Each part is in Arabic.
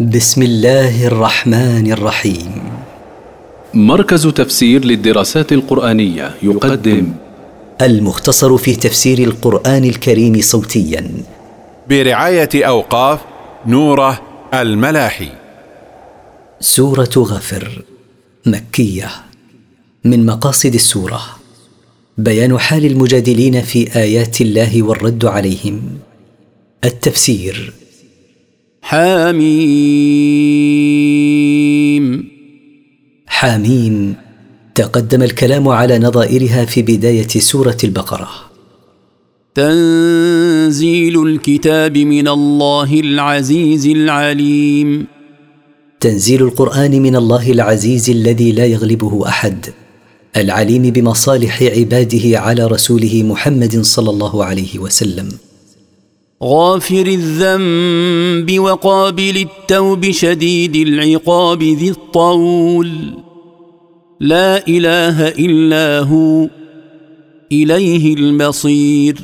بسم الله الرحمن الرحيم. مركز تفسير للدراسات القرآنية يقدم المختصر في تفسير القرآن الكريم صوتيا. برعاية أوقاف نوره الملاحي. سورة غفر مكية. من مقاصد السورة بيان حال المجادلين في آيات الله والرد عليهم. التفسير حميم. حاميم تقدم الكلام على نظائرها في بداية سورة البقرة. تنزيل الكتاب من الله العزيز العليم. تنزيل القرآن من الله العزيز الذي لا يغلبه أحد. العليم بمصالح عباده على رسوله محمد صلى الله عليه وسلم. غافر الذنب وقابل التوب شديد العقاب ذي الطول. لا إله إلا هو إليه المصير.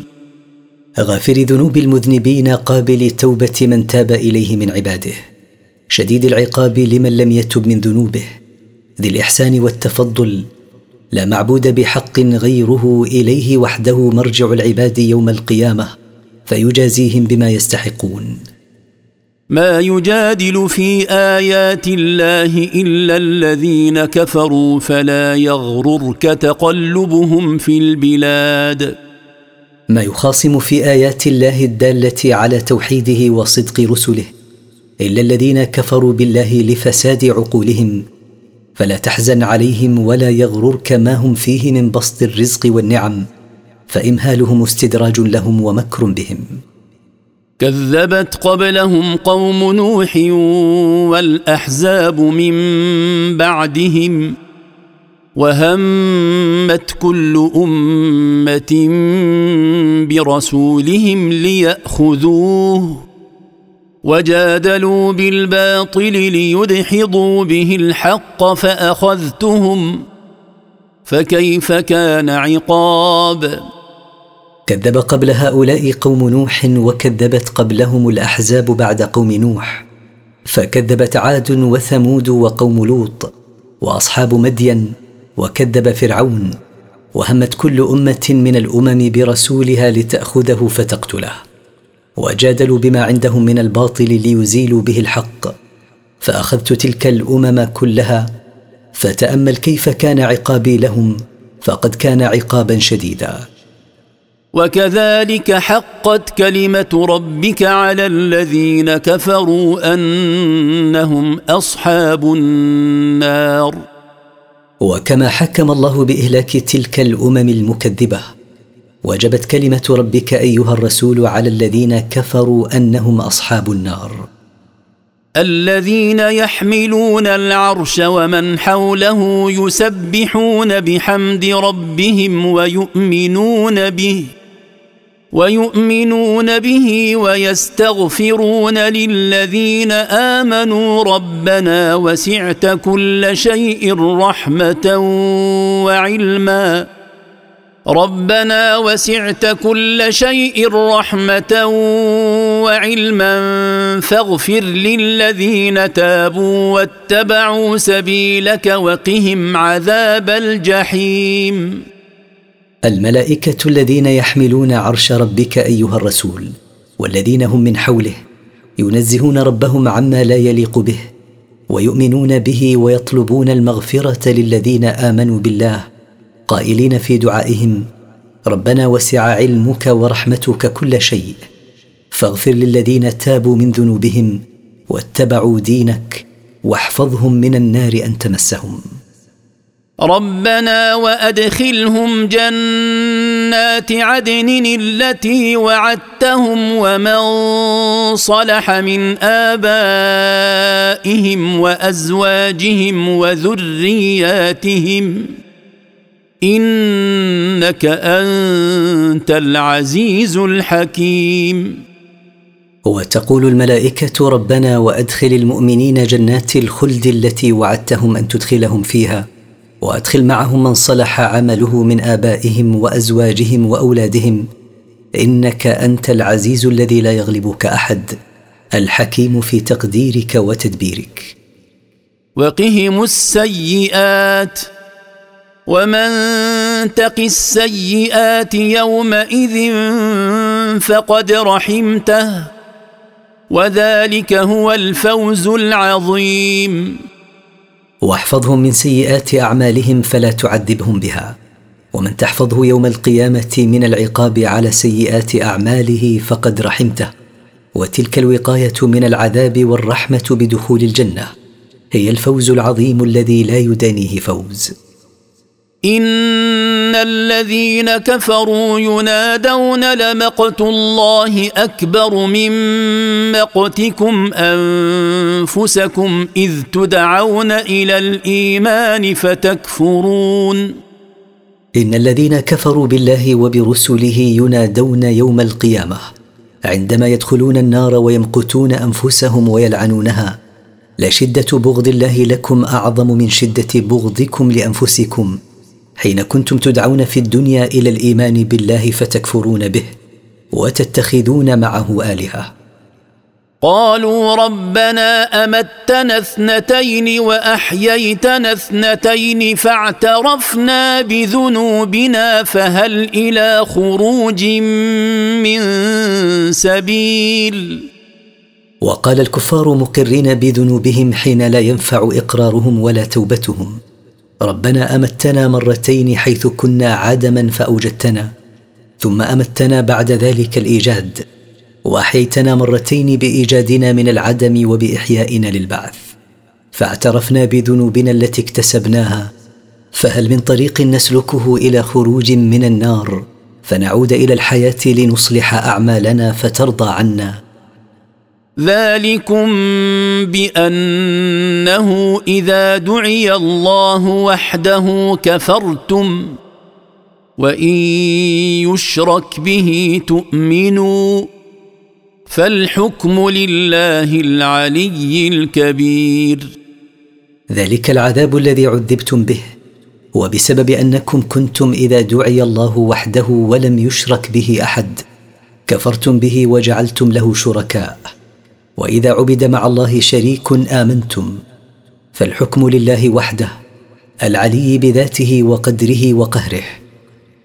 غافر ذنوب المذنبين قابل توبه من تاب إليه من عباده. شديد العقاب لمن لم يتب من ذنوبه. ذي الإحسان والتفضل. لا معبود بحق غيره إليه وحده مرجع العباد يوم القيامة. فيجازيهم بما يستحقون. ما يجادل في آيات الله إلا الذين كفروا فلا يغررك تقلبهم في البلاد. ما يخاصم في آيات الله الدالة على توحيده وصدق رسله إلا الذين كفروا بالله لفساد عقولهم فلا تحزن عليهم ولا يغررك ما هم فيه من بسط الرزق والنعم. فإمهالهم استدراج لهم ومكر بهم. كذبت قبلهم قوم نوح والأحزاب من بعدهم وهمت كل أمة برسولهم ليأخذوه وجادلوا بالباطل ليدحضوا به الحق فأخذتهم فكيف كان عقاب؟ كذب قبل هؤلاء قوم نوح وكذبت قبلهم الأحزاب بعد قوم نوح. فكذبت عاد وثمود وقوم لوط وأصحاب مدين وكذب فرعون وهمت كل أمة من الأمم برسولها لتأخذه فتقتله. وجادلوا بما عندهم من الباطل ليزيلوا به الحق. فأخذت تلك الأمم كلها فتأمل كيف كان عقابي لهم فقد كان عقابا شديدا. وكذلك حقت كلمة ربك على الذين كفروا أنهم أصحاب النار. وكما حكم الله بإهلاك تلك الأمم المكذبة وجبت كلمة ربك أيها الرسول على الذين كفروا أنهم أصحاب النار. الذين يحملون العرش ومن حوله يسبحون بحمد ربهم ويؤمنون به. ويؤمنون به ويستغفرون للذين آمنوا ربنا وسعت كل شيء رحمة وعلما. ربنا وسعت كل شيء رحمة وعلما فاغفر للذين تابوا واتبعوا سبيلك وقهم عذاب الجحيم. الملائكة الذين يحملون عرش ربك أيها الرسول والذين هم من حوله ينزهون ربهم عما لا يليق به ويؤمنون به ويطلبون المغفرة للذين آمنوا بالله قائلين في دعائهم ربنا وسع علمك ورحمتك كل شيء فاغفر للذين تابوا من ذنوبهم واتبعوا دينك واحفظهم من النار أن تمسهم. ربنا وأدخلهم جنات عدن التي وعدتهم ومن صلح من آبائهم وأزواجهم وذرياتهم إنك أنت العزيز الحكيم. وتقول الملائكة ربنا وأدخل المؤمنين جنات الخلد التي وعدتهم أن تدخلهم فيها. وأدخل معهم من صلح عمله من آبائهم وأزواجهم وأولادهم. إنك أنت العزيز الذي لا يغلبك أحد. الحكيم في تقديرك وتدبيرك. وقهم السيئات. ومن تق السيئات يومئذ فقد رحمته. وذلك هو الفوز العظيم. واحفظهم من سيئات أعمالهم فلا تعذبهم بها. ومن تحفظه يوم القيامة من العقاب على سيئات أعماله فقد رحمته. وتلك الوقاية من العذاب والرحمة بدخول الجنة. هي الفوز العظيم الذي لا يدانيه فوز. ان الذين كفروا ينادون لمقت الله اكبر من مقتكم انفسكم اذ تدعون إلى الايمان فتكفرون. ان الذين كفروا بالله وبرسله ينادون يوم القيامه عندما يدخلون النار ويمقتون انفسهم ويلعنونها. لشده بغض الله لكم اعظم من شده بغضكم لانفسكم. حين كنتم تدعون في الدنيا إلى الإيمان بالله فتكفرون به وتتخذون معه آلهة. قالوا ربنا أمتنا اثنتين وأحييتنا اثنتين فاعترفنا بذنوبنا فهل إلى خروج من سبيل؟ وقال الكفار مقرين بذنوبهم حين لا ينفع إقرارهم ولا توبتهم. ربنا أمتنا مرتين حيث كنا عدما فأوجدتنا ثم أمتنا بعد ذلك الإيجاد وأحييتنا مرتين بإيجادنا من العدم وبإحيائنا للبعث. فاعترفنا بذنوبنا التي اكتسبناها فهل من طريق نسلكه إلى خروج من النار فنعود إلى الحياة لنصلح أعمالنا فترضى عنا؟ ذلكم بأنه إذا دعي الله وحده كفرتم وإن يشرك به تؤمنوا فالحكم لله العلي الكبير. ذلك العذاب الذي عذبتم به وبسبب أنكم كنتم إذا دعي الله وحده ولم يشرك به أحد. كفرتم به وجعلتم له شركاء. وإذا عبد مع الله شريك آمنتم فالحكم لله وحده العلي بذاته وقدره وقهره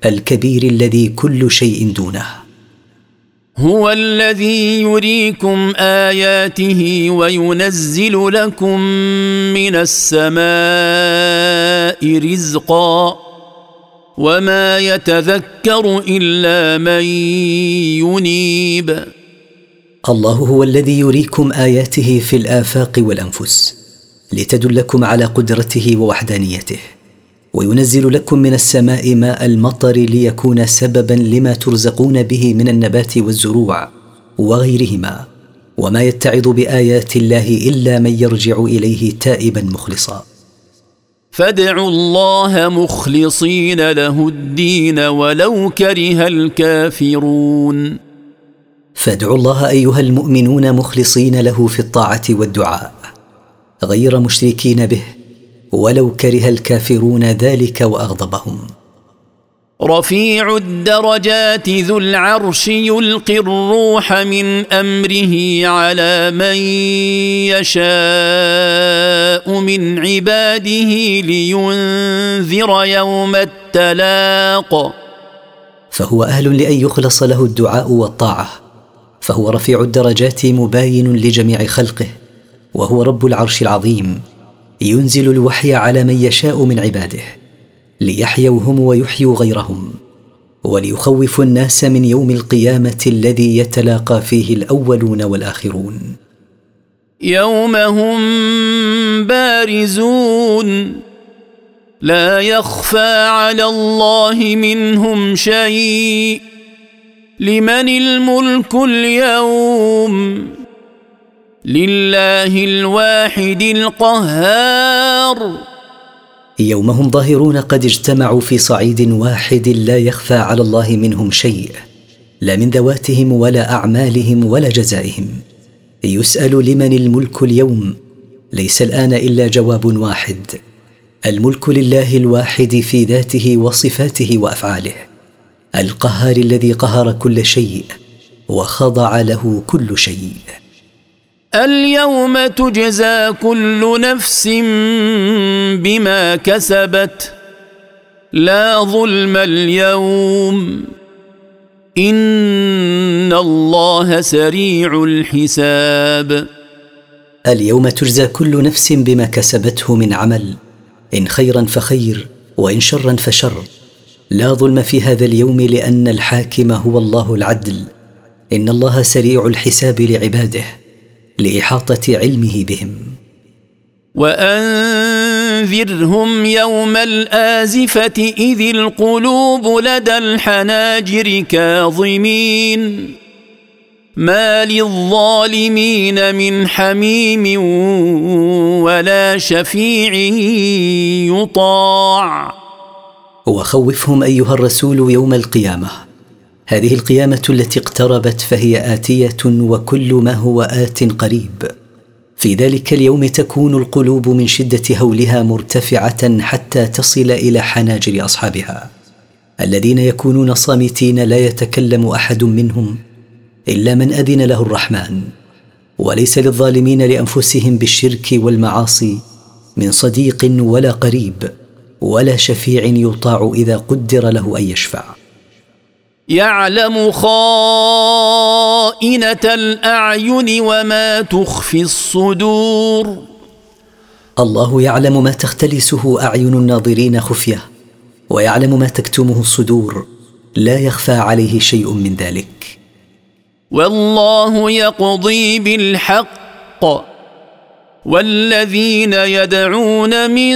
الكبير الذي كل شيء دونه. هو الذي يريكم آياته وينزل لكم من السماء رزقا وما يتذكر إلا من ينيب. الله هو الذي يريكم آياته في الآفاق والأنفس لتدلكم على قدرته ووحدانيته وينزل لكم من السماء ماء المطر ليكون سببا لما ترزقون به من النبات والزروع وغيرهما وما يتعظ بآيات الله إلا من يرجع إليه تائبا مخلصا. فادعوا الله مخلصين له الدين ولو كره الكافرون. فادعوا الله أيها المؤمنون مخلصين له في الطاعة والدعاء غير مشركين به ولو كره الكافرون ذلك وأغضبهم. رفيع الدرجات ذو العرش يلقي الروح من أمره على من يشاء من عباده لينذر يوم التلاق. فهو أهل لأن يخلص له الدعاء والطاعة. فهو رفيع الدرجات مباين لجميع خلقه وهو رب العرش العظيم ينزل الوحي على من يشاء من عباده ليحيوا هم ويحيوا غيرهم وليخوفوا الناس من يوم القيامة الذي يتلاقى فيه الأولون والآخرون. يوم هم بارزون لا يخفى على الله منهم شيء. لمن الملك اليوم؟ لله الواحد القهار. يوم هم ظاهرون قد اجتمعوا في صعيد واحد لا يخفى على الله منهم شيء لا من ذواتهم ولا أعمالهم ولا جزائهم. يسأل لمن الملك اليوم؟ ليس الآن إلا جواب واحد. الملك لله الواحد في ذاته وصفاته وأفعاله. القهار الذي قهر كل شيء وخضع له كل شيء. اليوم تجزى كل نفس بما كسبت. لا ظلم اليوم. إن الله سريع الحساب. اليوم تجزى كل نفس بما كسبته من عمل إن خيرا فخير وإن شرا فشر. لا ظلم في هذا اليوم لأن الحاكم هو الله العدل. إن الله سريع الحساب لعباده لإحاطة علمه بهم. وأنذرهم يوم الآزفة إذ القلوب لدى الحناجر كاظمين. ما للظالمين من حميم ولا شفيع يطاع. وخوفهم أيها الرسول يوم القيامة. هذه القيامة التي اقتربت فهي آتية وكل ما هو آت قريب. في ذلك اليوم تكون القلوب من شدة هولها مرتفعة حتى تصل إلى حناجر أصحابها. الذين يكونون صامتين لا يتكلم أحد منهم إلا من أذن له الرحمن. وليس للظالمين لأنفسهم بالشرك والمعاصي من صديق ولا قريب. ولا شفيع يطاع إذا قدر له أن يشفع. يعلم خائنة الأعين وما تخفي الصدور. الله يعلم ما تختلسه أعين الناظرين خفية ويعلم ما تكتمه الصدور لا يخفى عليه شيء من ذلك. والله يقضي بالحق والذين يدعون من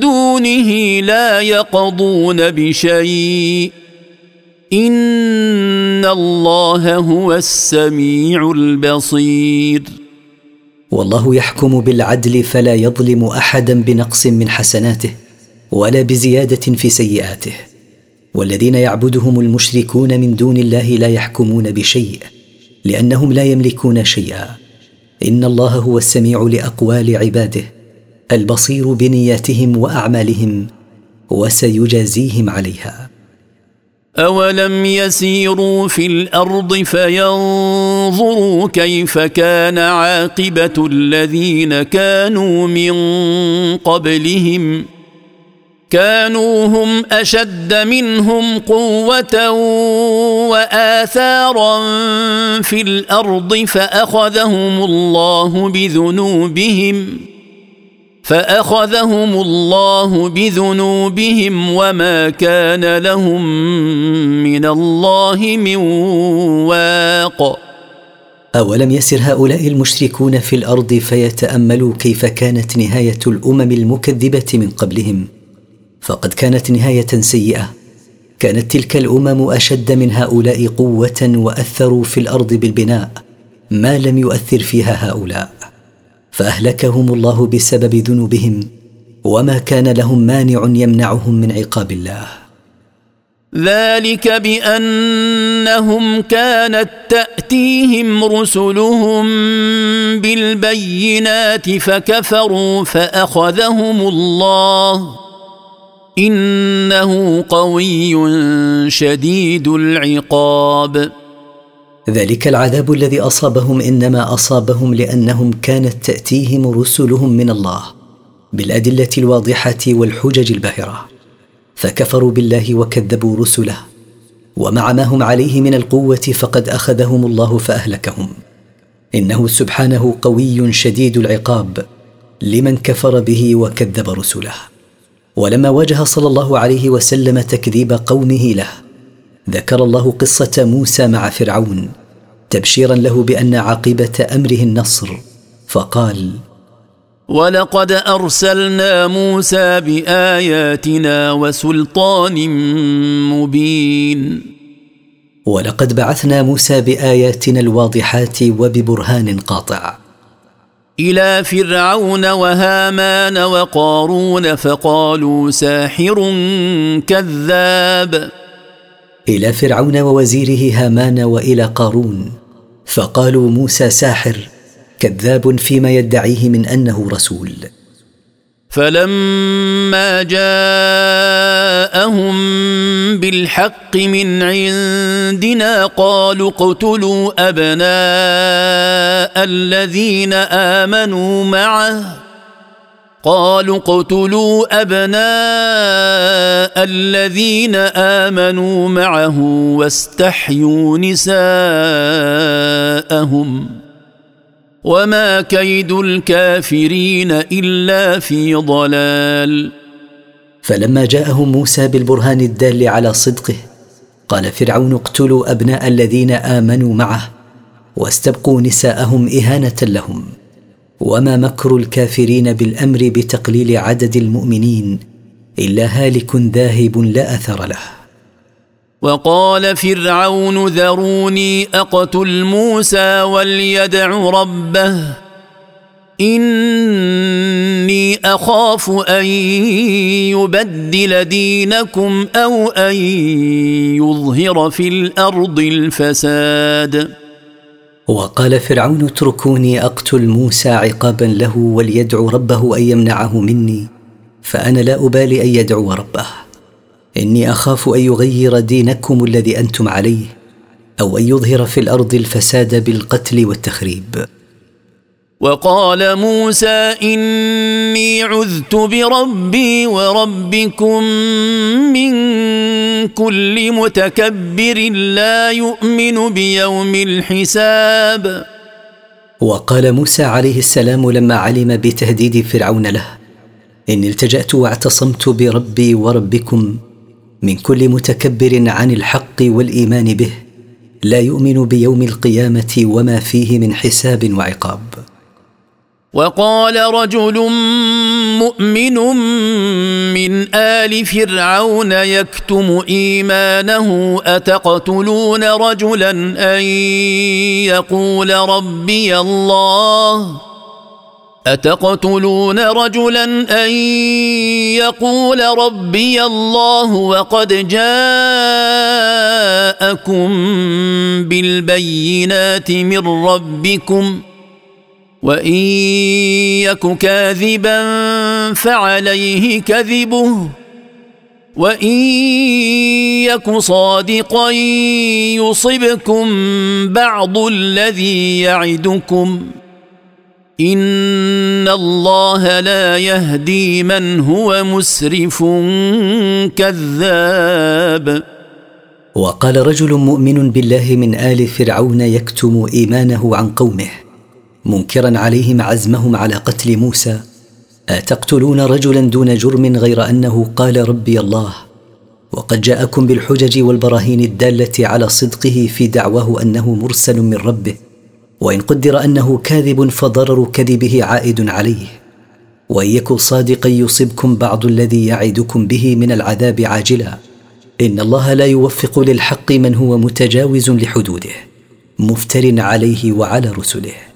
دونه لا يقضون بشيء. إن الله هو السميع البصير. والله يحكم بالعدل فلا يظلم أحدا بنقص من حسناته ولا بزيادة في سيئاته. والذين يعبدهم المشركون من دون الله لا يحكمون بشيء لأنهم لا يملكون شيئا. إن الله هو السميع لأقوال عباده. البصير بنياتهم وأعمالهم وسيجازيهم عليها. اولم يسيروا في الأرض فينظروا كيف كان عاقبه الذين كانوا من قبلهم كانوا هم اشد منهم قوه واثارا في الأرض فاخذهم الله بذنوبهم فأخذهم الله بذنوبهم وما كان لهم من الله من واق. أولم يسر هؤلاء المشركون في الأرض فيتأملوا كيف كانت نهاية الأمم المكذبة من قبلهم؟ فقد كانت نهاية سيئة. كانت تلك الأمم أشد من هؤلاء قوة وأثروا في الأرض بالبناء. ما لم يؤثر فيها هؤلاء؟ فأهلكهم الله بسبب ذنوبهم وما كان لهم مانع يمنعهم من عقاب الله. ذلك بأنهم كانت تأتيهم رسلهم بالبينات فكفروا فأخذهم الله. إنه قوي شديد العقاب. ذلك العذاب الذي أصابهم إنما أصابهم لأنهم كانت تأتيهم رسلهم من الله بالأدلة الواضحة والحجج الباهرة فكفروا بالله وكذبوا رسله ومع ما هم عليه من القوة فقد أخذهم الله فأهلكهم. إنه سبحانه قوي شديد العقاب لمن كفر به وكذب رسله. ولما واجه صلى الله عليه وسلم تكذيب قومه له ذكر الله قصة موسى مع فرعون تبشيرا له بأن عاقبة أمره النصر فقال ولقد ارسلنا موسى باياتنا وسلطان مبين. ولقد بعثنا موسى باياتنا الواضحات وببرهان قاطع. إلى فرعون وهامان وقارون فقالوا ساحر كذاب. إلى فرعون ووزيره هامان وإلى قارون. فقالوا موسى ساحر كذاب فيما يدعيه من أنه رسول. فلما جاءهم بالحق من عندنا قالوا اقتلوا أبناء الذين آمنوا معه. قالوا اقتلوا أبناء الذين آمنوا معه واستحيوا نساءهم وما كيد الكافرين إلا في ضلال. فلما جاءهم موسى بالبرهان الدال على صدقه قال فرعون اقتلوا أبناء الذين آمنوا معه واستبقوا نساءهم إهانة لهم. وما مكر الكافرين بالأمر بتقليل عدد المؤمنين إلا هالك ذاهب لا أثر له. وقال فرعون ذروني أقتل موسى وليدع ربه. إني أخاف أن يبدل دينكم أو أن يظهر في الأرض الفساد. وقال فرعون اتركوني أقتل موسى عقابا له وليدعو ربه أن يمنعه مني فأنا لا أبالي أن يدعو ربه. إني أخاف أن يغير دينكم الذي أنتم عليه أو أن يظهر في الأرض الفساد بالقتل والتخريب. وقال موسى إني عذت بربي وربكم من كل متكبر لا يؤمن بيوم الحساب. وقال موسى عليه السلام لما علم بتهديد فرعون له إني التجأت واعتصمت بربي وربكم من كل متكبر عن الحق والإيمان به لا يؤمن بيوم القيامة وما فيه من حساب وعقاب. وقال رجل مؤمن من آل فرعون يكتم إيمانه أتقتلون رجلا أن يقول ربي الله؟ أتقتلون رجلا أن يقول ربي الله؟ وقد جاءكم بالبينات من ربكم وان يك كاذبا فعليه كذبه وان يك صادقا يصبكم بعض الذي يعدكم ان الله لا يهدي من هو مسرف كذاب وقال رجل مؤمن بالله من ال فرعون يكتم ايمانه عن قومه منكرا عليهم عزمهم على قتل موسى. أتقتلون رجلا دون جرم غير أنه قال ربي الله؟ وقد جاءكم بالحجج والبراهين الدالة على صدقه في دعواه أنه مرسل من ربه. وإن قدر أنه كاذب فضرر كذبه عائد عليه. وإن يكن صادقا يصبكم بعض الذي يعدكم به من العذاب عاجلا. إن الله لا يوفق للحق من هو متجاوز لحدوده. مفتر عليه وعلى رسله.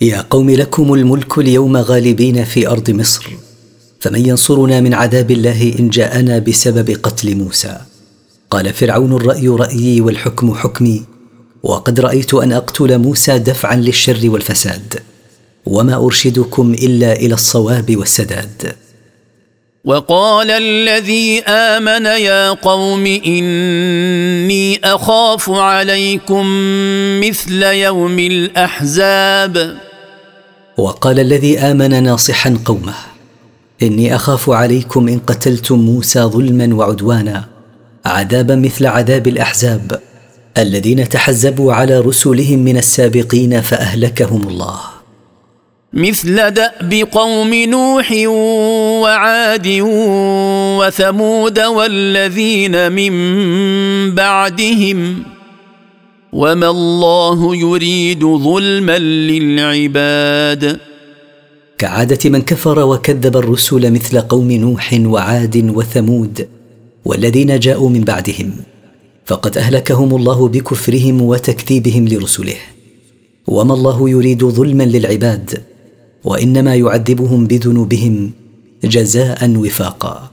يا قوم لكم الملك اليوم غالبين في أرض مصر فمن ينصرنا من عذاب الله إن جاءنا بسبب قتل موسى. قال فرعون الرأي رأيي والحكم حكمي وقد رأيت أن أقتل موسى دفعا للشر والفساد وما أرشدكم إلا إلى الصواب والسداد. وقال الذي آمن يا قوم إني أخاف عليكم مثل يوم الأحزاب. وقال الذي آمن ناصحا قومه إني أخاف عليكم إن قتلتم موسى ظلما وعدوانا عذابا مثل عذاب الأحزاب الذين تحزبوا على رسلهم من السابقين فأهلكهم الله. مثل دأب قوم نوح وعاد وثمود والذين من بعدهم وما الله يريد ظلما للعباد. كعادة من كفر وكذب الرسل مثل قوم نوح وعاد وثمود والذين جاءوا من بعدهم فقد أهلكهم الله بكفرهم وتكذيبهم لرسله. وما الله يريد ظلما للعباد وإنما يعذبهم بذنوبهم جزاء وفاقا.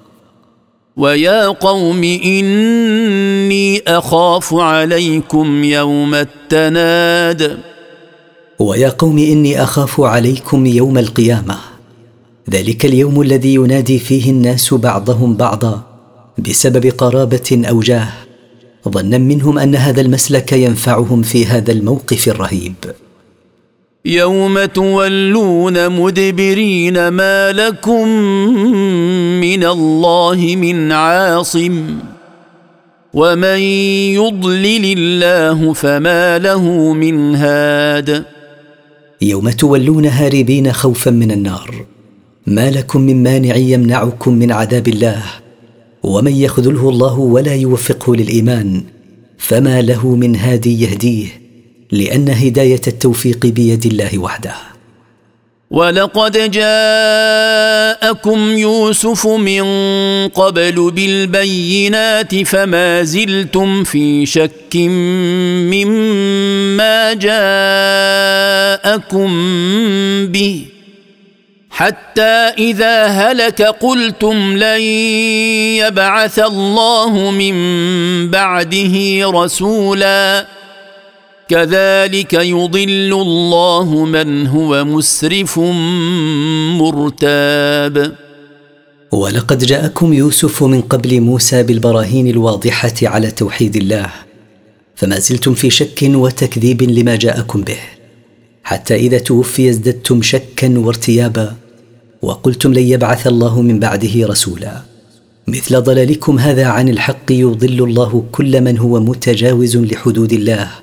ويا قوم إني أخاف عليكم يوم التناد. ويا قوم إني أخاف عليكم يوم القيامة. ذلك اليوم الذي ينادي فيه الناس بعضهم بعضا بسبب قرابة أو جاه. ظنا منهم أن هذا المسلك ينفعهم في هذا الموقف الرهيب. يوم تولون مدبرين ما لكم من الله من عاصم ومن يضلل الله فما له من هاد. يوم تولون هاربين خوفا من النار. ما لكم من مانع يمنعكم من عذاب الله. ومن يخذله الله ولا يوفقه للإيمان فما له من هادي يهديه. لأن هداية التوفيق بيد الله وحده. ولقد جاءكم يوسف من قبل بالبينات فما زلتم في شك مما جاءكم به. حتى إذا هلك قلتم لن يبعث الله من بعده رسولا. كذلك يضل الله من هو مسرف مرتاب. ولقد جاءكم يوسف من قبل موسى بالبراهين الواضحة على توحيد الله فما زلتم في شك وتكذيب لما جاءكم به حتى إذا توفي ازددتم شكا وارتيابا وقلتم لن يبعث الله من بعده رسولا. مثل ضلالكم هذا عن الحق يضل الله كل من هو متجاوز لحدود الله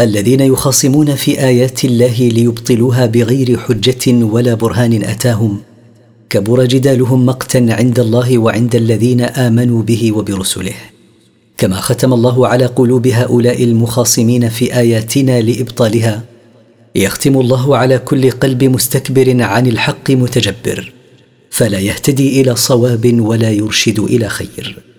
الذين يخاصمون في آيات الله ليبطلوها بغير حجة ولا برهان أتاهم. كبر جدالهم مقتا عند الله وعند الذين آمنوا به وبرسله. كما ختم الله على قلوب هؤلاء المخاصمين في آياتنا لإبطالها. يختم الله على كل قلب مستكبر عن الحق متجبر. فلا يهتدي إلى صواب ولا يرشد إلى خير.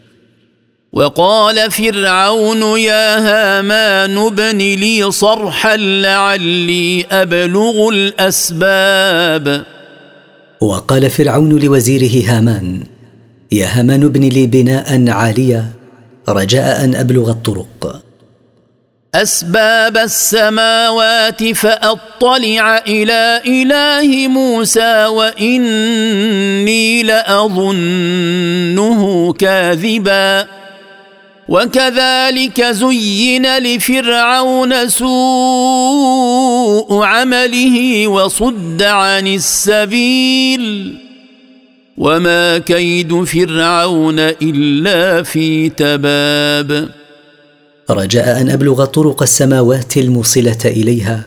وقال فرعون يا هامان ابن لي صرحا لعلي أبلغ الأسباب. وقال فرعون لوزيره هامان يا هامان ابن لي بناء عاليا رجاء أن أبلغ الطرق. أسباب السماوات فأطلع إلى إله موسى وإني لأظنه كاذبا. وكذلك زين لفرعون سوء عمله وصد عن السبيل وما كيد فرعون إلا في تباب. رجاء أن أبلغ طرق السماوات الموصلة إليها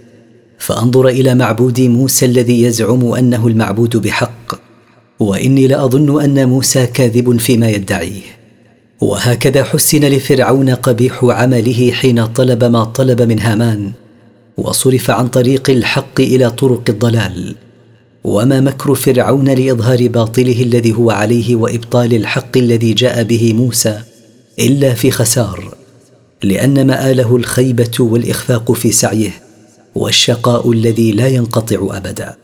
فأنظر إلى معبود موسى الذي يزعم أنه المعبود بحق وإني لأظن أن موسى كاذب فيما يدعيه. وهكذا حسن لفرعون قبيح عمله حين طلب ما طلب من هامان وصرف عن طريق الحق إلى طرق الضلال. وما مكر فرعون لإظهار باطله الذي هو عليه وإبطال الحق الذي جاء به موسى إلا في خسار لأن مآله الخيبة والإخفاق في سعيه والشقاء الذي لا ينقطع أبدا.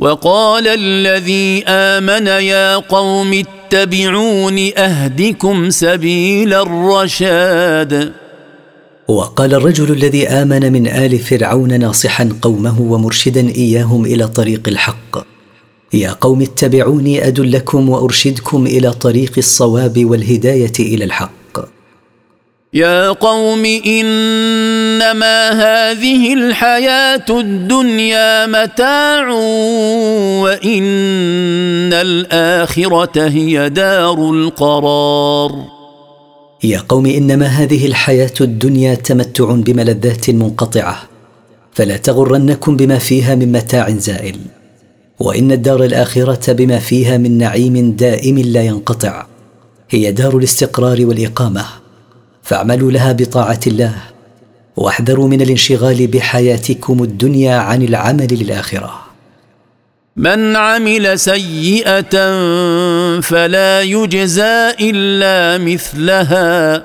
وقال الذي آمن يا قوم اتبعون أهدكم سبيل الرشاد. وقال الرجل الذي آمن من آل فرعون ناصحا قومه ومرشدا إياهم إلى طريق الحق. يا قوم اتبعوني أدلكم وأرشدكم إلى طريق الصواب والهداية إلى الحق. يا قوم إنما هذه الحياة الدنيا متاع وإن الآخرة هي دار القرار. يا قوم إنما هذه الحياة الدنيا تمتع بملذات منقطعة فلا تغرنكم بما فيها من متاع زائل وإن الدار الآخرة بما فيها من نعيم دائم لا ينقطع هي دار الاستقرار والإقامة. فاعملوا لها بطاعة الله واحذروا من الانشغال بحياتكم الدنيا عن العمل للآخرة. من عمل سيئة فلا يجزى إلا مثلها.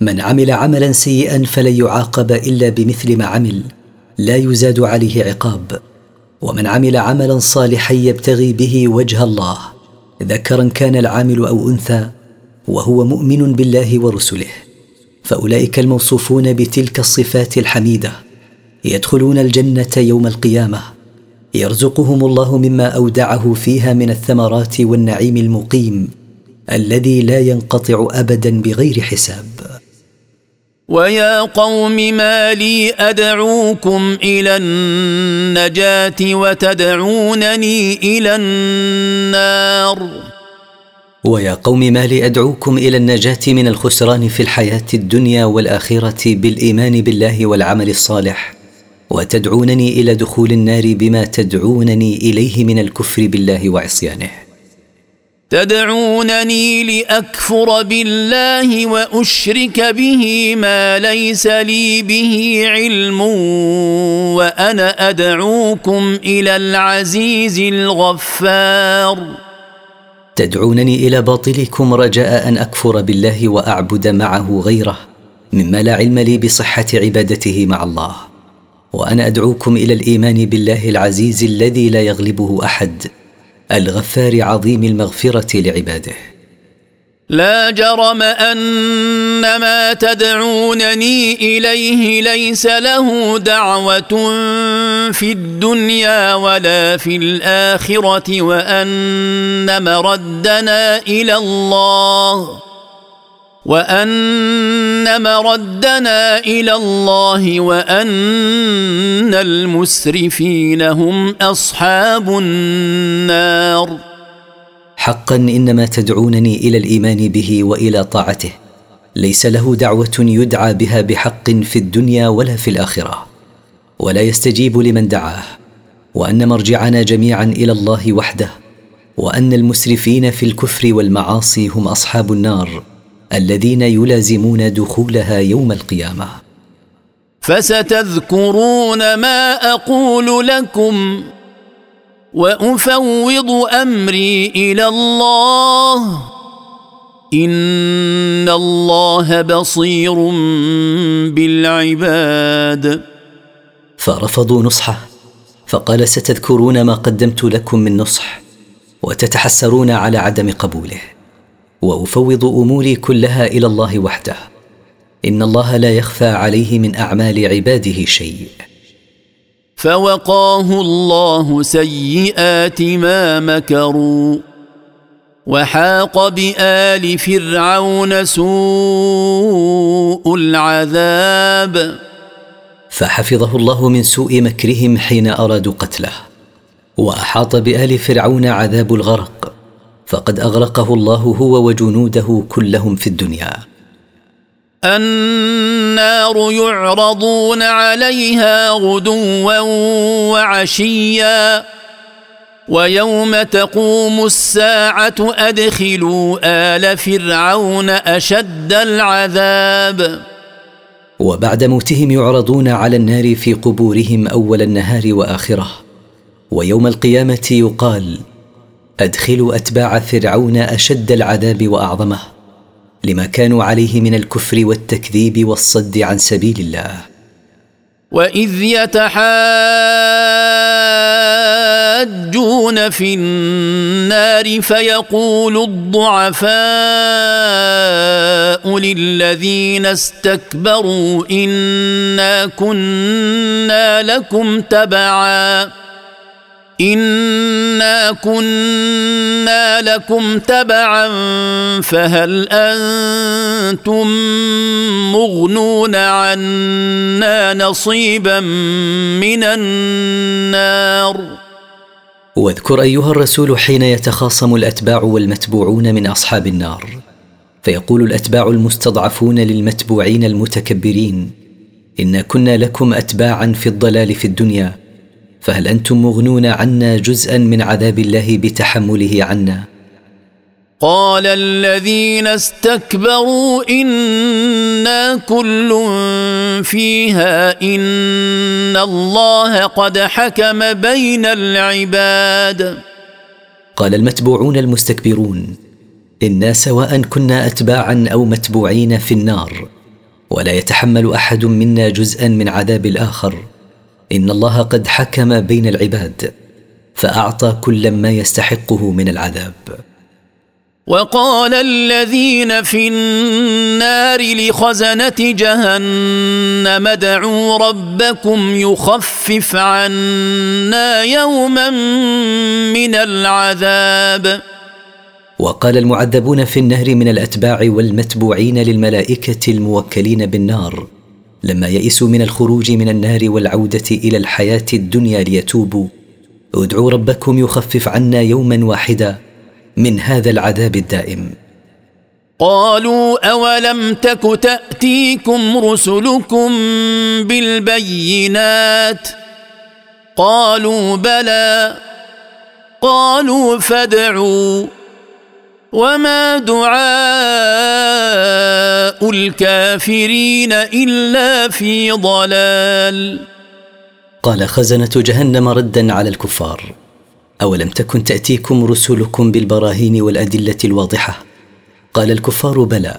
من عمل عملا سيئا فلن يعاقب إلا بمثل ما عمل لا يزاد عليه عقاب. ومن عمل عملا صالحا يبتغي به وجه الله. ذكرا كان العامل أو أنثى وهو مؤمن بالله ورسله. فأولئك الموصوفون بتلك الصفات الحميدة. يدخلون الجنة يوم القيامة. يرزقهم الله مما أودعه فيها من الثمرات والنعيم المقيم الذي لا ينقطع ابدا بغير حساب. ويا قوم ما لي ادعوكم إلى النجاه وتدعونني إلى النار. ويا قوم ما لي ادعوكم إلى النجاه من الخسران في الحياة الدنيا والاخره بالايمان بالله والعمل الصالح. وتدعونني إلى دخول النار بما تدعونني اليه من الكفر بالله وعصيانه. تدعونني لأكفر بالله وأشرك به ما ليس لي به علم وأنا أدعوكم إلى العزيز الغفار. تدعونني إلى باطلكم رجاء أن أكفر بالله وأعبد معه غيره مما لا علم لي بصحة عبادته مع الله. وأنا أدعوكم إلى الإيمان بالله العزيز الذي لا يغلبه أحد. الغفار عظيم المغفرة لعباده. لا جرم أن ما تدعونني إليه ليس له دعوة في الدنيا ولا في الآخرة وأن مردنا إلى الله. وأن مردنا إلى الله وأن المسرفين هم أصحاب النار. حقا إنما تدعونني إلى الإيمان به وإلى طاعته. ليس له دعوة يدعى بها بحق في الدنيا ولا في الآخرة. ولا يستجيب لمن دعاه. وأن مرجعنا جميعا إلى الله وحده. وأن المسرفين في الكفر والمعاصي هم أصحاب النار. الذين يلازمون دخولها يوم القيامة. فستذكرون ما أقول لكم وأفوض أمري إلى الله. إن الله بصير بالعباد. فرفضوا نصحه فقال ستذكرون ما قدمت لكم من نصح وتتحسرون على عدم قبوله. وأفوض أموري كلها إلى الله وحده. إن الله لا يخفى عليه من أعمال عباده شيء. فوقاه الله سيئات ما مكروا وحاق بآل فرعون سوء العذاب. فحفظه الله من سوء مكرهم حين أرادوا قتله وأحاط بآل فرعون عذاب الغرق. فقد أغرقه الله هو وجنوده كلهم في الدنيا. النار يعرضون عليها غدوا وعشيا ويوم تقوم الساعة أدخلوا آل فرعون أشد العذاب. وبعد موتهم يعرضون على النار في قبورهم أول النهار وآخره. ويوم القيامة يقال ادخلوا أتباع فرعون أشد العذاب وأعظمه لما كانوا عليه من الكفر والتكذيب والصد عن سبيل الله. وإذ يتحاجون في النار فيقول الضعفاء للذين استكبروا إنا كنا لكم تبعا. انا كنا لكم تبعا فهل أنتم مغنون عنا نصيبا من النار؟ واذكر أيها الرسول حين يتخاصم الأتباع والمتبوعون من أصحاب النار فيقول الأتباع المستضعفون للمتبوعين المتكبرين انا كنا لكم اتباعا في الضلال في الدنيا فهل أنتم مغنون عنا جزءا من عذاب الله بتحمله عنا؟ قال الذين استكبروا إنا كل فيها إن الله قد حكم بين العباد. قال المتبوعون المستكبرون إنا سواء كنا اتباعا أو متبوعين في النار ولا يتحمل أحد منا جزءا من عذاب الآخر. إن الله قد حكم بين العباد فأعطى كل ما يستحقه من العذاب. وقال الذين في النار لخزنة جهنم ادعوا ربكم يخفف عنا يوما من العذاب. وقال المعذبون في النهر من الأتباع والمتبوعين للملائكة الموكلين بالنار لما يئسوا من الخروج من النار والعودة إلى الحياة الدنيا ليتوبوا. ادعوا ربكم يخفف عنا يوما واحدا من هذا العذاب الدائم. قالوا أولم تك تأتيكم رسلكم بالبينات؟ قالوا بلى. قالوا فادعوا. وما دعاء الكافرين الا في ضلال. قال خزنه جهنم ردا على الكفار. اولم تكن تاتيكم رسلكم بالبراهين والادله الواضحه؟ قال الكفار بلى.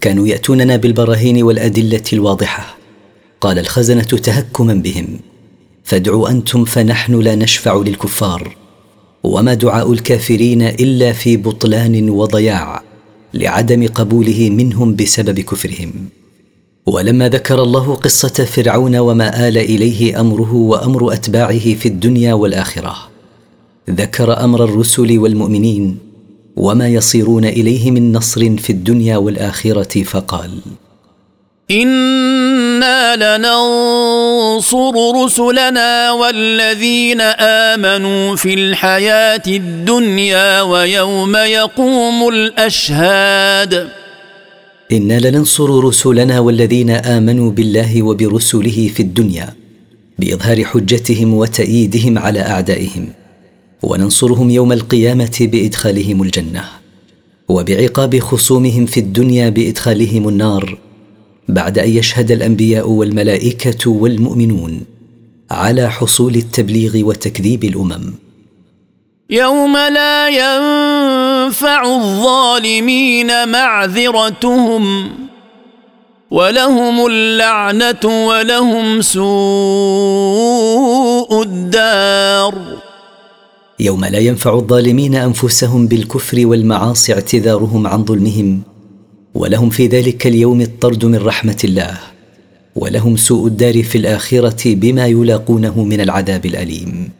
كانوا ياتوننا بالبراهين والادله الواضحه. قال الخزنه تهكما بهم. فادعوا أنتم فنحن لا نشفع للكفار. وما دعاء الكافرين إلا في بطلان وضياع لعدم قبوله منهم بسبب كفرهم. ولما ذكر الله قصة فرعون وما آل إليه أمره وأمر أتباعه في الدنيا والآخرة ذكر أمر الرسل والمؤمنين وما يصيرون إليه من نصر في الدنيا والآخرة فقال أنا لننصر رسلنا والذين امنوا في الحياة الدنيا ويوم يقوم الاشهاد أنا لننصر رسلنا والذين امنوا بالله وبرسله في الدنيا باظهار حجتهم وتاييدهم على اعدائهم وننصرهم يوم القيامه بادخالهم الجنه وبعقاب خصومهم في الدنيا بادخالهم النار بعد أن يشهد الأنبياء والملائكة والمؤمنون على حصول التبليغ وتكذيب الأمم. يوم لا ينفع الظالمين معذرتهم ولهم اللعنة ولهم سوء الدار. يوم لا ينفع الظالمين أنفسهم بالكفر والمعاصي اعتذارهم عن ظلمهم ولهم في ذلك اليوم الطرد من رحمة الله ولهم سوء الدار في الآخرة بما يلاقونه من العذاب الأليم.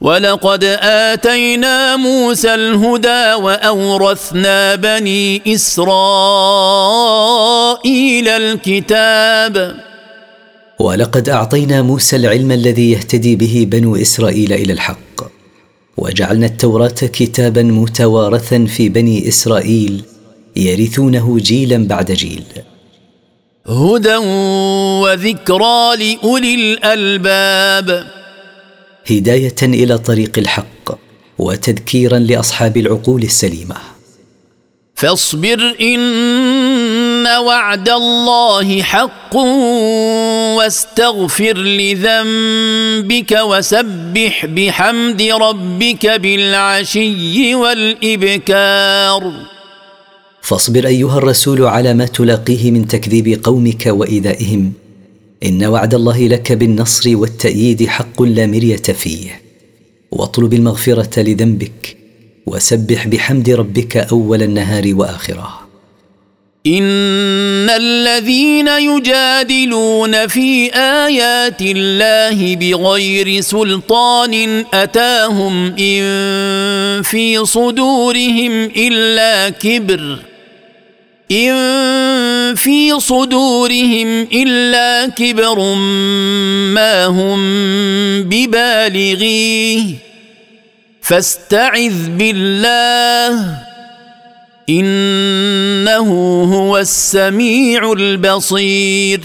ولقد آتينا موسى الهدى وأورثنا بني إسرائيل الكتاب. ولقد أعطينا موسى العلم الذي يهتدي به بنو إسرائيل إلى الحق وجعلنا التوراة كتابا متوارثا في بني إسرائيل يرثونه جيلا بعد جيل. هدى وذكرى لأولي الألباب. هداية إلى طريق الحق وتذكيرا لأصحاب العقول السليمة. فاصبر إن وعد الله حق واستغفر لذنبك وسبح بحمد ربك بالعشي والإبكار. فاصبر أيها الرسول على ما تلاقيه من تكذيب قومك وإيذائهم. إن وعد الله لك بالنصر والتأييد حق لا مرية فيه. واطلب المغفرة لذنبك وسبح بحمد ربك أول النهار وآخره. إن الذين يجادلون في آيات الله بغير سلطان أتاهم إن في صدورهم إلا كبر. ان في صدورهم الا كبر ما هم ببالغيه فاستعذ بالله انه هو السميع البصير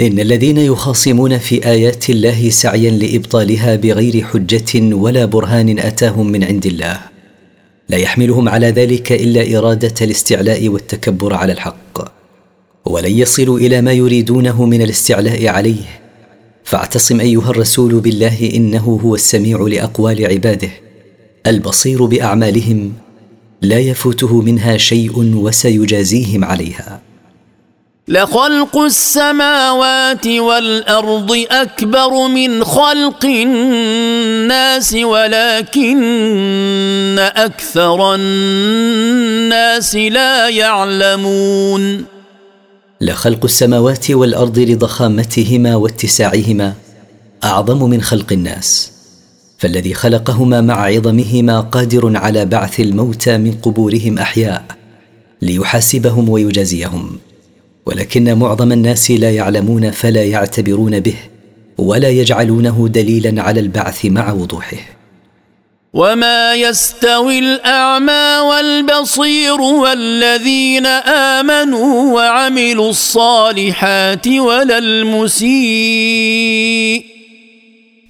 ان الذين يخاصمون في ايات الله سعيا لابطالها بغير حجه ولا برهان اتاهم من عند الله لا يحملهم على ذلك إلا إرادة الاستعلاء والتكبر على الحق ولن يصلوا إلى ما يريدونه من الاستعلاء عليه. فاعتصم أيها الرسول بالله إنه هو السميع لأقوال عباده البصير بأعمالهم لا يفوته منها شيء وسيجازيهم عليها. لخلق السماوات والأرض أكبر من خلق الناس ولكن أكثر الناس لا يعلمون. لخلق السماوات والأرض لضخامتهما واتساعهما أعظم من خلق الناس فالذي خلقهما مع عظمهما قادر على بعث الموتى من قبورهم أحياء ليحاسبهم ويجازيهم. ولكن معظم الناس لا يعلمون فلا يعتبرون به ولا يجعلونه دليلا على البعث مع وضوحه. وما يستوي الاعمى والبصير والذين امنوا وعملوا الصالحات ولا المسيء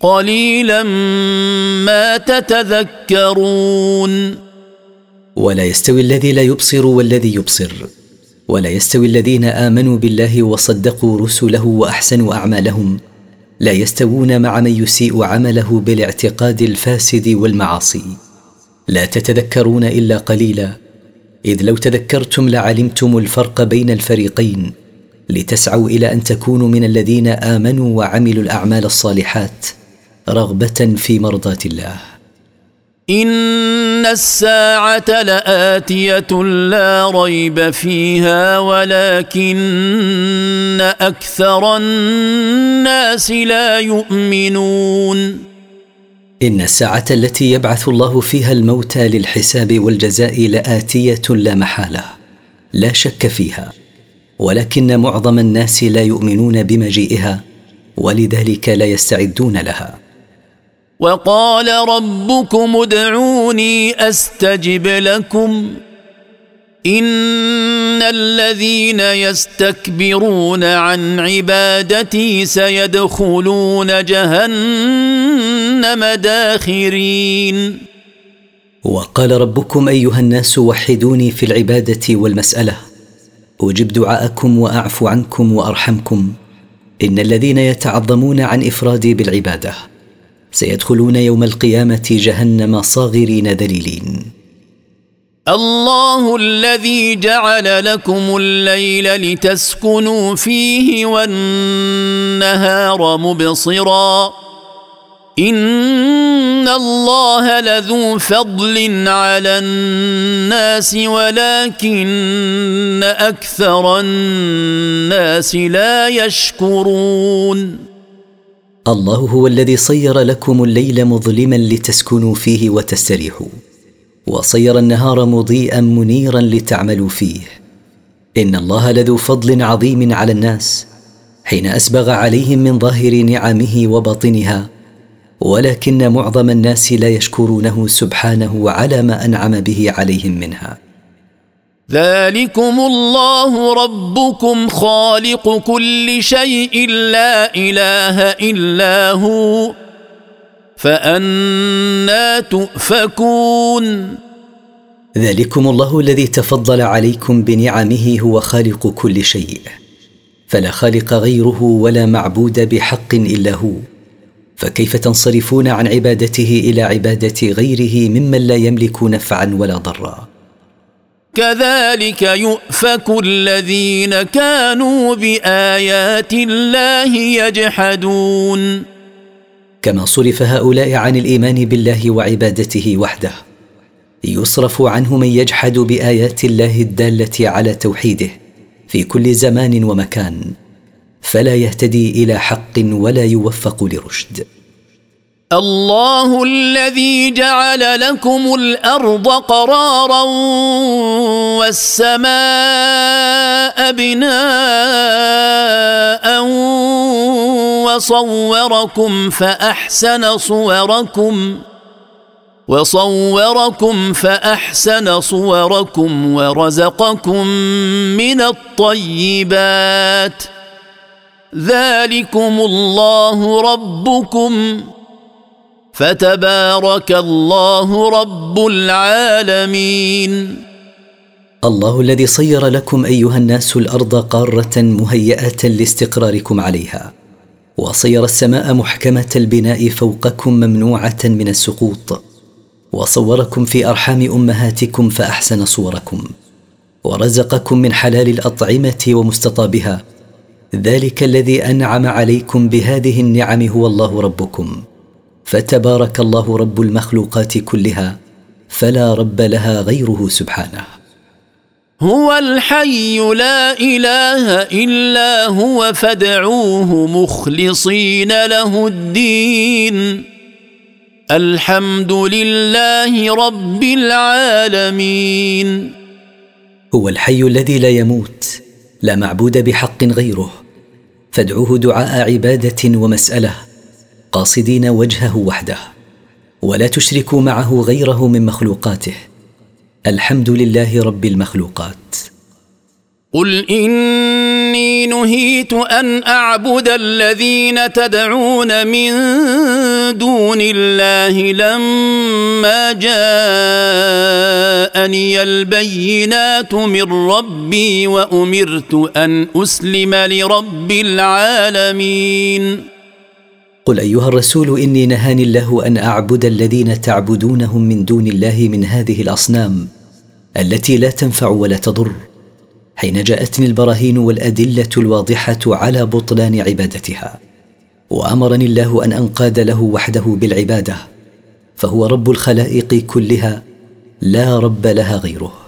قليلا ما تتذكرون. ولا يستوي الذي لا يبصر والذي يبصر. ولا يستوي الذين آمنوا بالله وصدقوا رسله وأحسنوا أعمالهم. لا يستوون مع من يسيء عمله بالاعتقاد الفاسد والمعاصي. لا تتذكرون إلا قليلا. إذ لو تذكرتم لعلمتم الفرق بين الفريقين. لتسعوا إلى أن تكونوا من الذين آمنوا وعملوا الأعمال الصالحات رغبة في مرضاه الله. إن الساعة لآتية لا ريب فيها ولكن أكثر الناس لا يؤمنون. إن الساعة التي يبعث الله فيها الموتى للحساب والجزاء لآتية لا محالة لا شك فيها ولكن معظم الناس لا يؤمنون بمجيئها ولذلك لا يستعدون لها. وقال ربكم ادعوني أستجب لكم. إن الذين يستكبرون عن عبادتي سيدخلون جهنم داخرين. وقال ربكم أيها الناس وحدوني في العبادة والمسألة. أجب دعاءكم واعفو عنكم وأرحمكم. إن الذين يتعظمون عن إفرادي بالعبادة. سيدخلون يوم القيامة جهنم صاغرين ذليلين. الله الذي جعل لكم الليل لتسكنوا فيه والنهار مبصرا. إن الله لذو فضل على الناس ولكن أكثر الناس لا يشكرون. الله هو الذي صير لكم الليل مظلما لتسكنوا فيه وتستريحوا وصير النهار مضيئا منيرا لتعملوا فيه. إن الله لذو فضل عظيم على الناس حين أسبغ عليهم من ظاهر نعمه وباطنها ولكن معظم الناس لا يشكرونه سبحانه على ما أنعم به عليهم منها. ذلكم الله ربكم خالق كل شيء لا إله إلا هو فأنا تؤفكون. ذلكم الله الذي تفضل عليكم بنعمه هو خالق كل شيء فلا خالق غيره ولا معبود بحق إلا هو. فكيف تنصرفون عن عبادته إلى عبادة غيره ممن لا يملك نفعا ولا ضرا؟ كذلك يؤفك الذين كانوا بآيات الله يجحدون. كما صرف هؤلاء عن الإيمان بالله وعبادته وحده يصرف عنه من يجحد بآيات الله الدالة على توحيده في كل زمان ومكان فلا يهتدي إلى حق ولا يوفق لرشد. الله الذي جعل لكم الأرض قرارا والسماء بناء وصوركم فأحسن صوركم وصوركم فأحسن صوركم ورزقكم من الطيبات ذلكم الله ربكم فتبارك الله رب العالمين. الله الذي صير لكم أيها الناس الأرض قارة مهيئة لاستقراركم عليها وصير السماء محكمة البناء فوقكم ممنوعة من السقوط وصوركم في أرحام أمهاتكم فأحسن صوركم ورزقكم من حلال الأطعمة ومستطابها ذلك الذي أنعم عليكم بهذه النعم هو الله ربكم. فتبارك الله رب المخلوقات كلها فلا رب لها غيره سبحانه. هو الحي لا إله إلا هو فادعوه مخلصين له الدين. الحمد لله رب العالمين. هو الحي الذي لا يموت لا معبود بحق غيره. فادعوه دعاء عبادة ومسألة قاصدين وجهه وحده ولا تشركوا معه غيره من مخلوقاته. الحمد لله رب المخلوقات. قل إني نهيت أن أعبد الذين تدعون من دون الله لما جاءني البينات من ربي وأمرت أن أسلم لرب العالمين. قل أيها الرسول إني نهاني الله أن أعبد الذين تعبدونهم من دون الله من هذه الأصنام التي لا تنفع ولا تضر. حين جاءتني البراهين والأدلة الواضحة على بطلان عبادتها وأمرني الله أن أنقاد له وحده بالعبادة فهو رب الخلائق كلها لا رب لها غيره.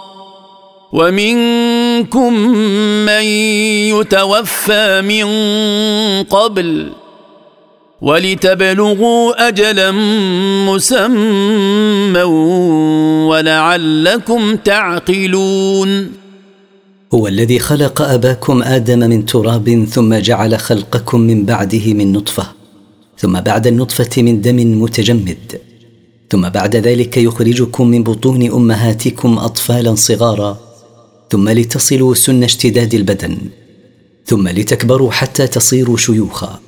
ومنكم من يتوفى من قبل ولتبلغوا أجلا مسمى ولعلكم تعقلون. هو الذي خلق أباكم آدم من تراب ثم جعل خلقكم من بعده من نطفة ثم بعد النطفة من دم متجمد ثم بعد ذلك يخرجكم من بطون أمهاتكم اطفالا صغارا. ثم لتصلوا سن اشتداد البدن ثم لتكبروا حتى تصيروا شيوخا.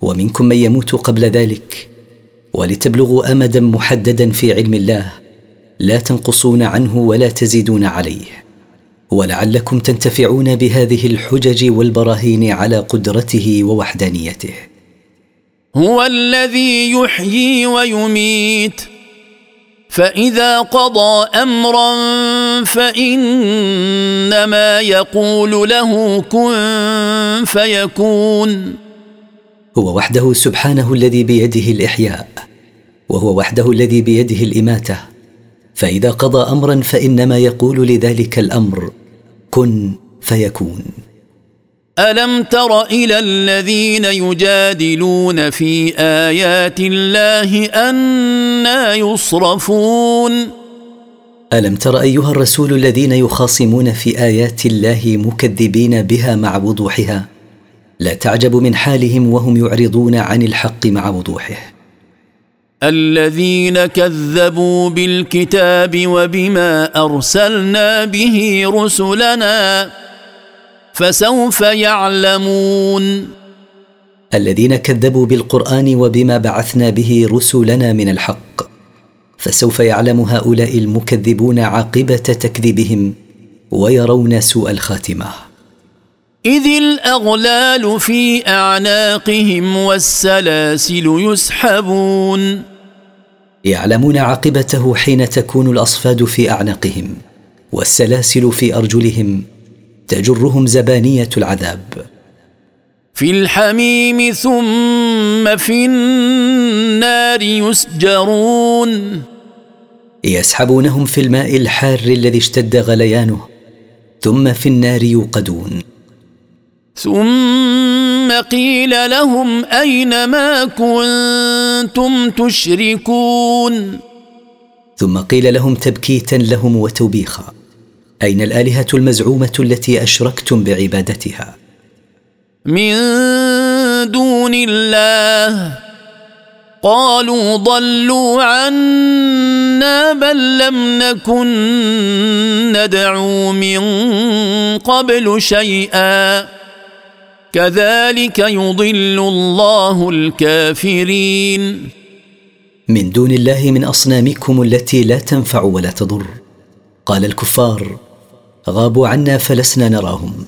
ومنكم من يموت قبل ذلك ولتبلغوا أمدا محددا في علم الله لا تنقصون عنه ولا تزيدون عليه. ولعلكم تنتفعون بهذه الحجج والبراهين على قدرته ووحدانيته. هو الذي يحيي ويميت. فإذا قضى أمرا فإنما يقول له كن فيكون. هو وحده سبحانه الذي بيده الإحياء وهو وحده الذي بيده الإماتة. فإذا قضى أمرا فإنما يقول لذلك الأمر كن فيكون. ألم تر إلى الذين يجادلون في آيات الله أنا يصرفون؟ ألم تر أيها الرسول الذين يخاصمون في آيات الله مكذبين بها مع وضوحها؟ لا تعجب من حالهم وهم يعرضون عن الحق مع وضوحه. الذين كذبوا بالكتاب وبما أرسلنا به رسلنا فسوف يعلمون. الذين كذبوا بالقرآن وبما بعثنا به رسلنا من الحق فسوف يعلم هؤلاء المكذبون عاقبة تكذيبهم ويرون سوء الخاتمة. إذ الأغلال في أعناقهم والسلاسل يسحبون. يعلمون عاقبته حين تكون الأصفاد في أعناقهم والسلاسل في أرجلهم تجرهم زبانية العذاب. في الحميم ثم في النار يسجرون. يسحبونهم في الماء الحار الذي اشتد غليانه ثم في النار يوقدون. ثم قيل لهم أين ما كنتم تشركون؟ ثم قيل لهم تبكيتا لهم وتوبيخا. أين الآلهة المزعومة التي أشركتم بعبادتها؟ من دون الله. قالوا ضلوا عنا بل لم نكن ندعو من قبل شيئا. كذلك يضل الله الكافرين. من دون الله من أصنامكم التي لا تنفع ولا تضر. قال الكفار غابوا عنا فلسنا نراهم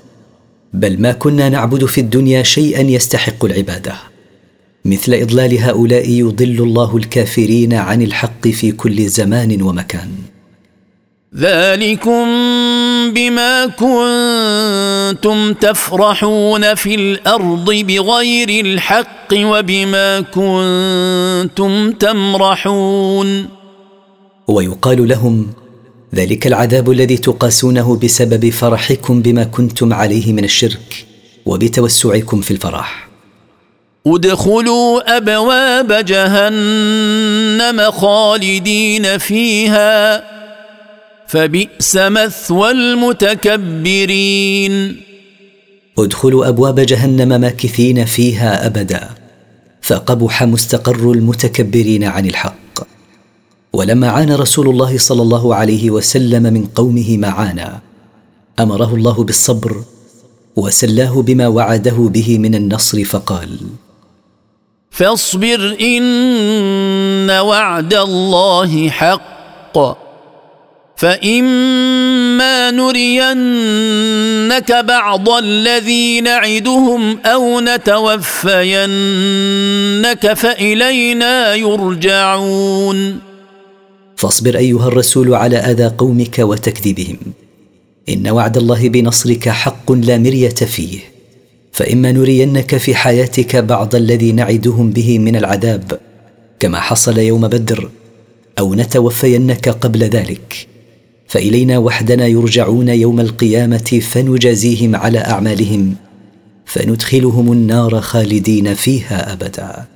بل ما كنا نعبد في الدنيا شيئا يستحق العبادة. مثل إضلال هؤلاء يضل الله الكافرين عن الحق في كل زمان ومكان. ذلكم بما كنتم تفرحون في الأرض بغير الحق وبما كنتم تمرحون. ويقال لهم ذلك العذاب الذي تقاسونه بسبب فرحكم بما كنتم عليه من الشرك وبتوسعكم في الفرح. ادخلوا أبواب جهنم خالدين فيها فبئس مثوى المتكبرين. ادخلوا أبواب جهنم ماكثين فيها أبدا فقبح مستقر المتكبرين عن الحق. ولما عانى رسول الله صلى الله عليه وسلم من قومه ما عانى. أمره الله بالصبر وسلاه بما وعده به من النصر فقال فاصبر إن وعد الله حق. فإما نرينك بعض الذي نعدهم أو نتوفينك فإلينا يرجعون. فاصبر أيها الرسول على أذى قومك وتكذيبهم. إن وعد الله بنصرك حق لا مرية فيه. فإما نرينك في حياتك بعض الذي نعدهم به من العذاب كما حصل يوم بدر أو نتوفينك قبل ذلك. فإلينا وحدنا يرجعون يوم القيامة فنجازيهم على أعمالهم فندخلهم النار خالدين فيها أبدا.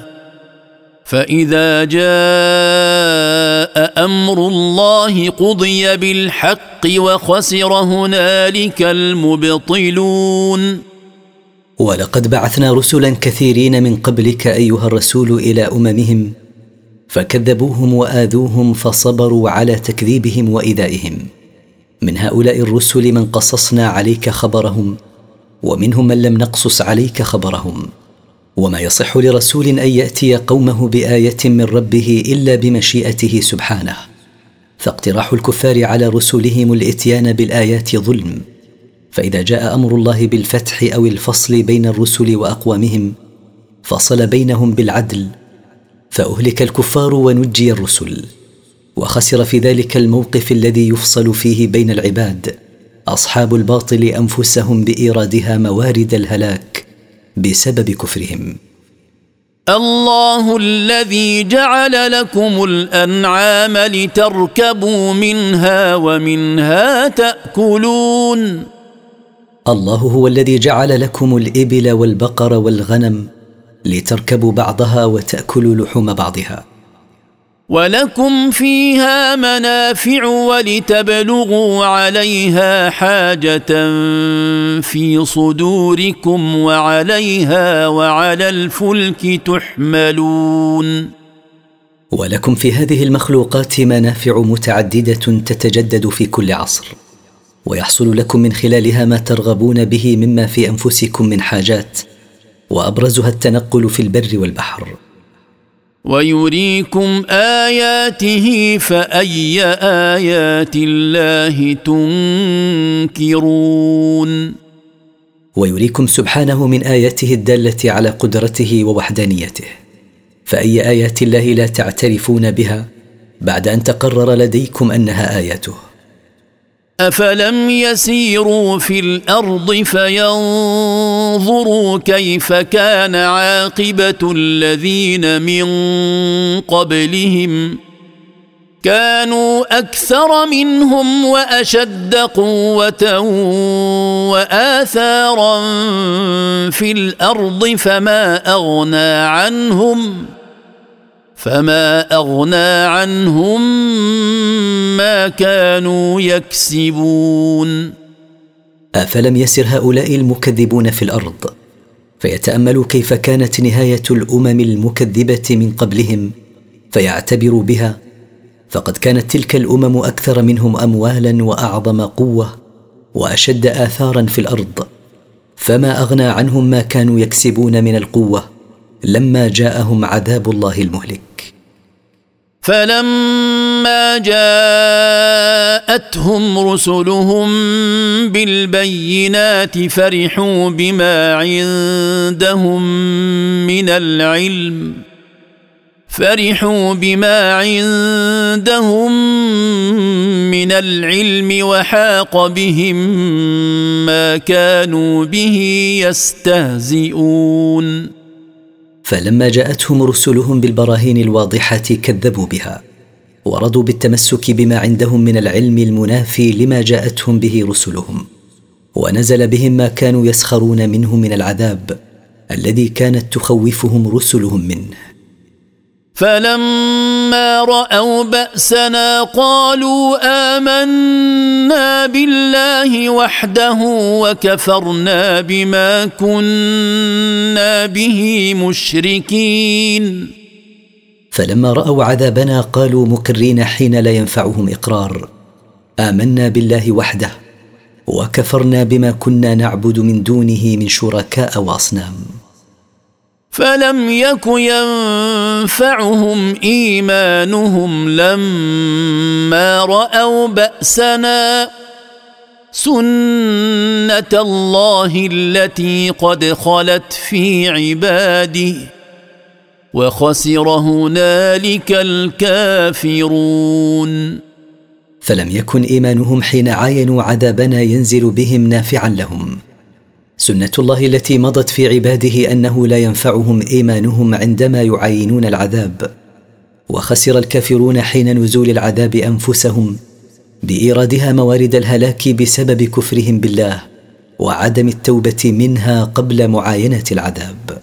فإذا جاء أمر الله قضي بالحق وخسر هنالك المبطلون. ولقد بعثنا رسلا كثيرين من قبلك أيها الرسول إلى أممهم فكذبوهم وآذوهم فصبروا على تكذيبهم وإيذائهم. من هؤلاء الرسل من قصصنا عليك خبرهم ومنهم من لم نقصص عليك خبرهم. وما يصح لرسول أن يأتي قومه بآية من ربه إلا بمشيئته سبحانه. فاقتراح الكفار على رسلهم الإتيان بالآيات ظلم. فإذا جاء أمر الله بالفتح أو الفصل بين الرسل وأقوامهم فصل بينهم بالعدل فأهلك الكفار ونجي الرسل. وخسر في ذلك الموقف الذي يفصل فيه بين العباد أصحاب الباطل أنفسهم بإيرادها موارد الهلاك. بسبب كفرهم. الله الذي جعل لكم الأنعام لتركبوا منها ومنها تأكلون. الله هو الذي جعل لكم الإبل والبقر والغنم لتركبوا بعضها وتأكلوا لحوم بعضها. ولكم فيها منافع ولتبلغوا عليها حاجة في صدوركم وعليها وعلى الفلك تحملون ولكم في هذه المخلوقات منافع متعدده تتجدد في كل عصر. ويحصل لكم من خلالها ما ترغبون به مما في انفسكم من حاجات. وابرزها التنقل في البر والبحر. ويريكم آياته فأي آيات الله تنكرون؟ ويريكم سبحانه من آياته الدالة على قدرته ووحدانيته. فأي آيات الله لا تعترفون بها بعد أن تقرر لديكم أنها آياته. افلم يسيروا في الأرض فينظروا كيف كان عاقبه الذين من قبلهم كانوا أكثر منهم واشد قوه واثارا في الأرض فما اغنى عنهم فما اغنى عنهم ما كانوا يكسبون افلم يسر هؤلاء المكذبون في الأرض؟ فيتاملوا كيف كانت نهايه الامم المكذبه من قبلهم فيعتبروا بها. فقد كانت تلك الامم أكثر منهم اموالا واعظم قوه واشد اثارا في الأرض. فما اغنى عنهم ما كانوا يكسبون من القوه لما جاءهم عذاب الله المهلك. فلما جاءتهم رسلهم بالبينات فرحوا بما عندهم من العلم فرحوا بما عندهم من العلم وحاق بهم ما كانوا به يستهزئون. فلما جاءتهم رسلهم بالبراهين الواضحة كذبوا بها ورضوا بالتمسك بما عندهم من العلم المنافي لما جاءتهم به رسلهم ونزل بهم ما كانوا يسخرون منه من العذاب الذي كانت تخوفهم رسلهم منه. فلما رأوا بأسنا قالوا آمنا بالله وحده وكفرنا بما كنا به مشركين. فلما رأوا عذابنا قالوا مكرين حين لا ينفعهم إقرار. آمنا بالله وحده وكفرنا بما كنا نعبد من دونه من شركاء وأصنام. فلم يك ينفعهم إيمانهم لما رأوا بأسنا سنة الله التي قد خلت في عباده وخسر هنالك الكافرون. فلم يكن إيمانهم حين عاينوا عذابنا ينزل بهم نافعا لهم. سنة الله التي مضت في عباده أنه لا ينفعهم إيمانهم عندما يعاينون العذاب. وخسر الكافرون حين نزول العذاب أنفسهم بإيرادها موارد الهلاك بسبب كفرهم بالله وعدم التوبة منها قبل معاينة العذاب.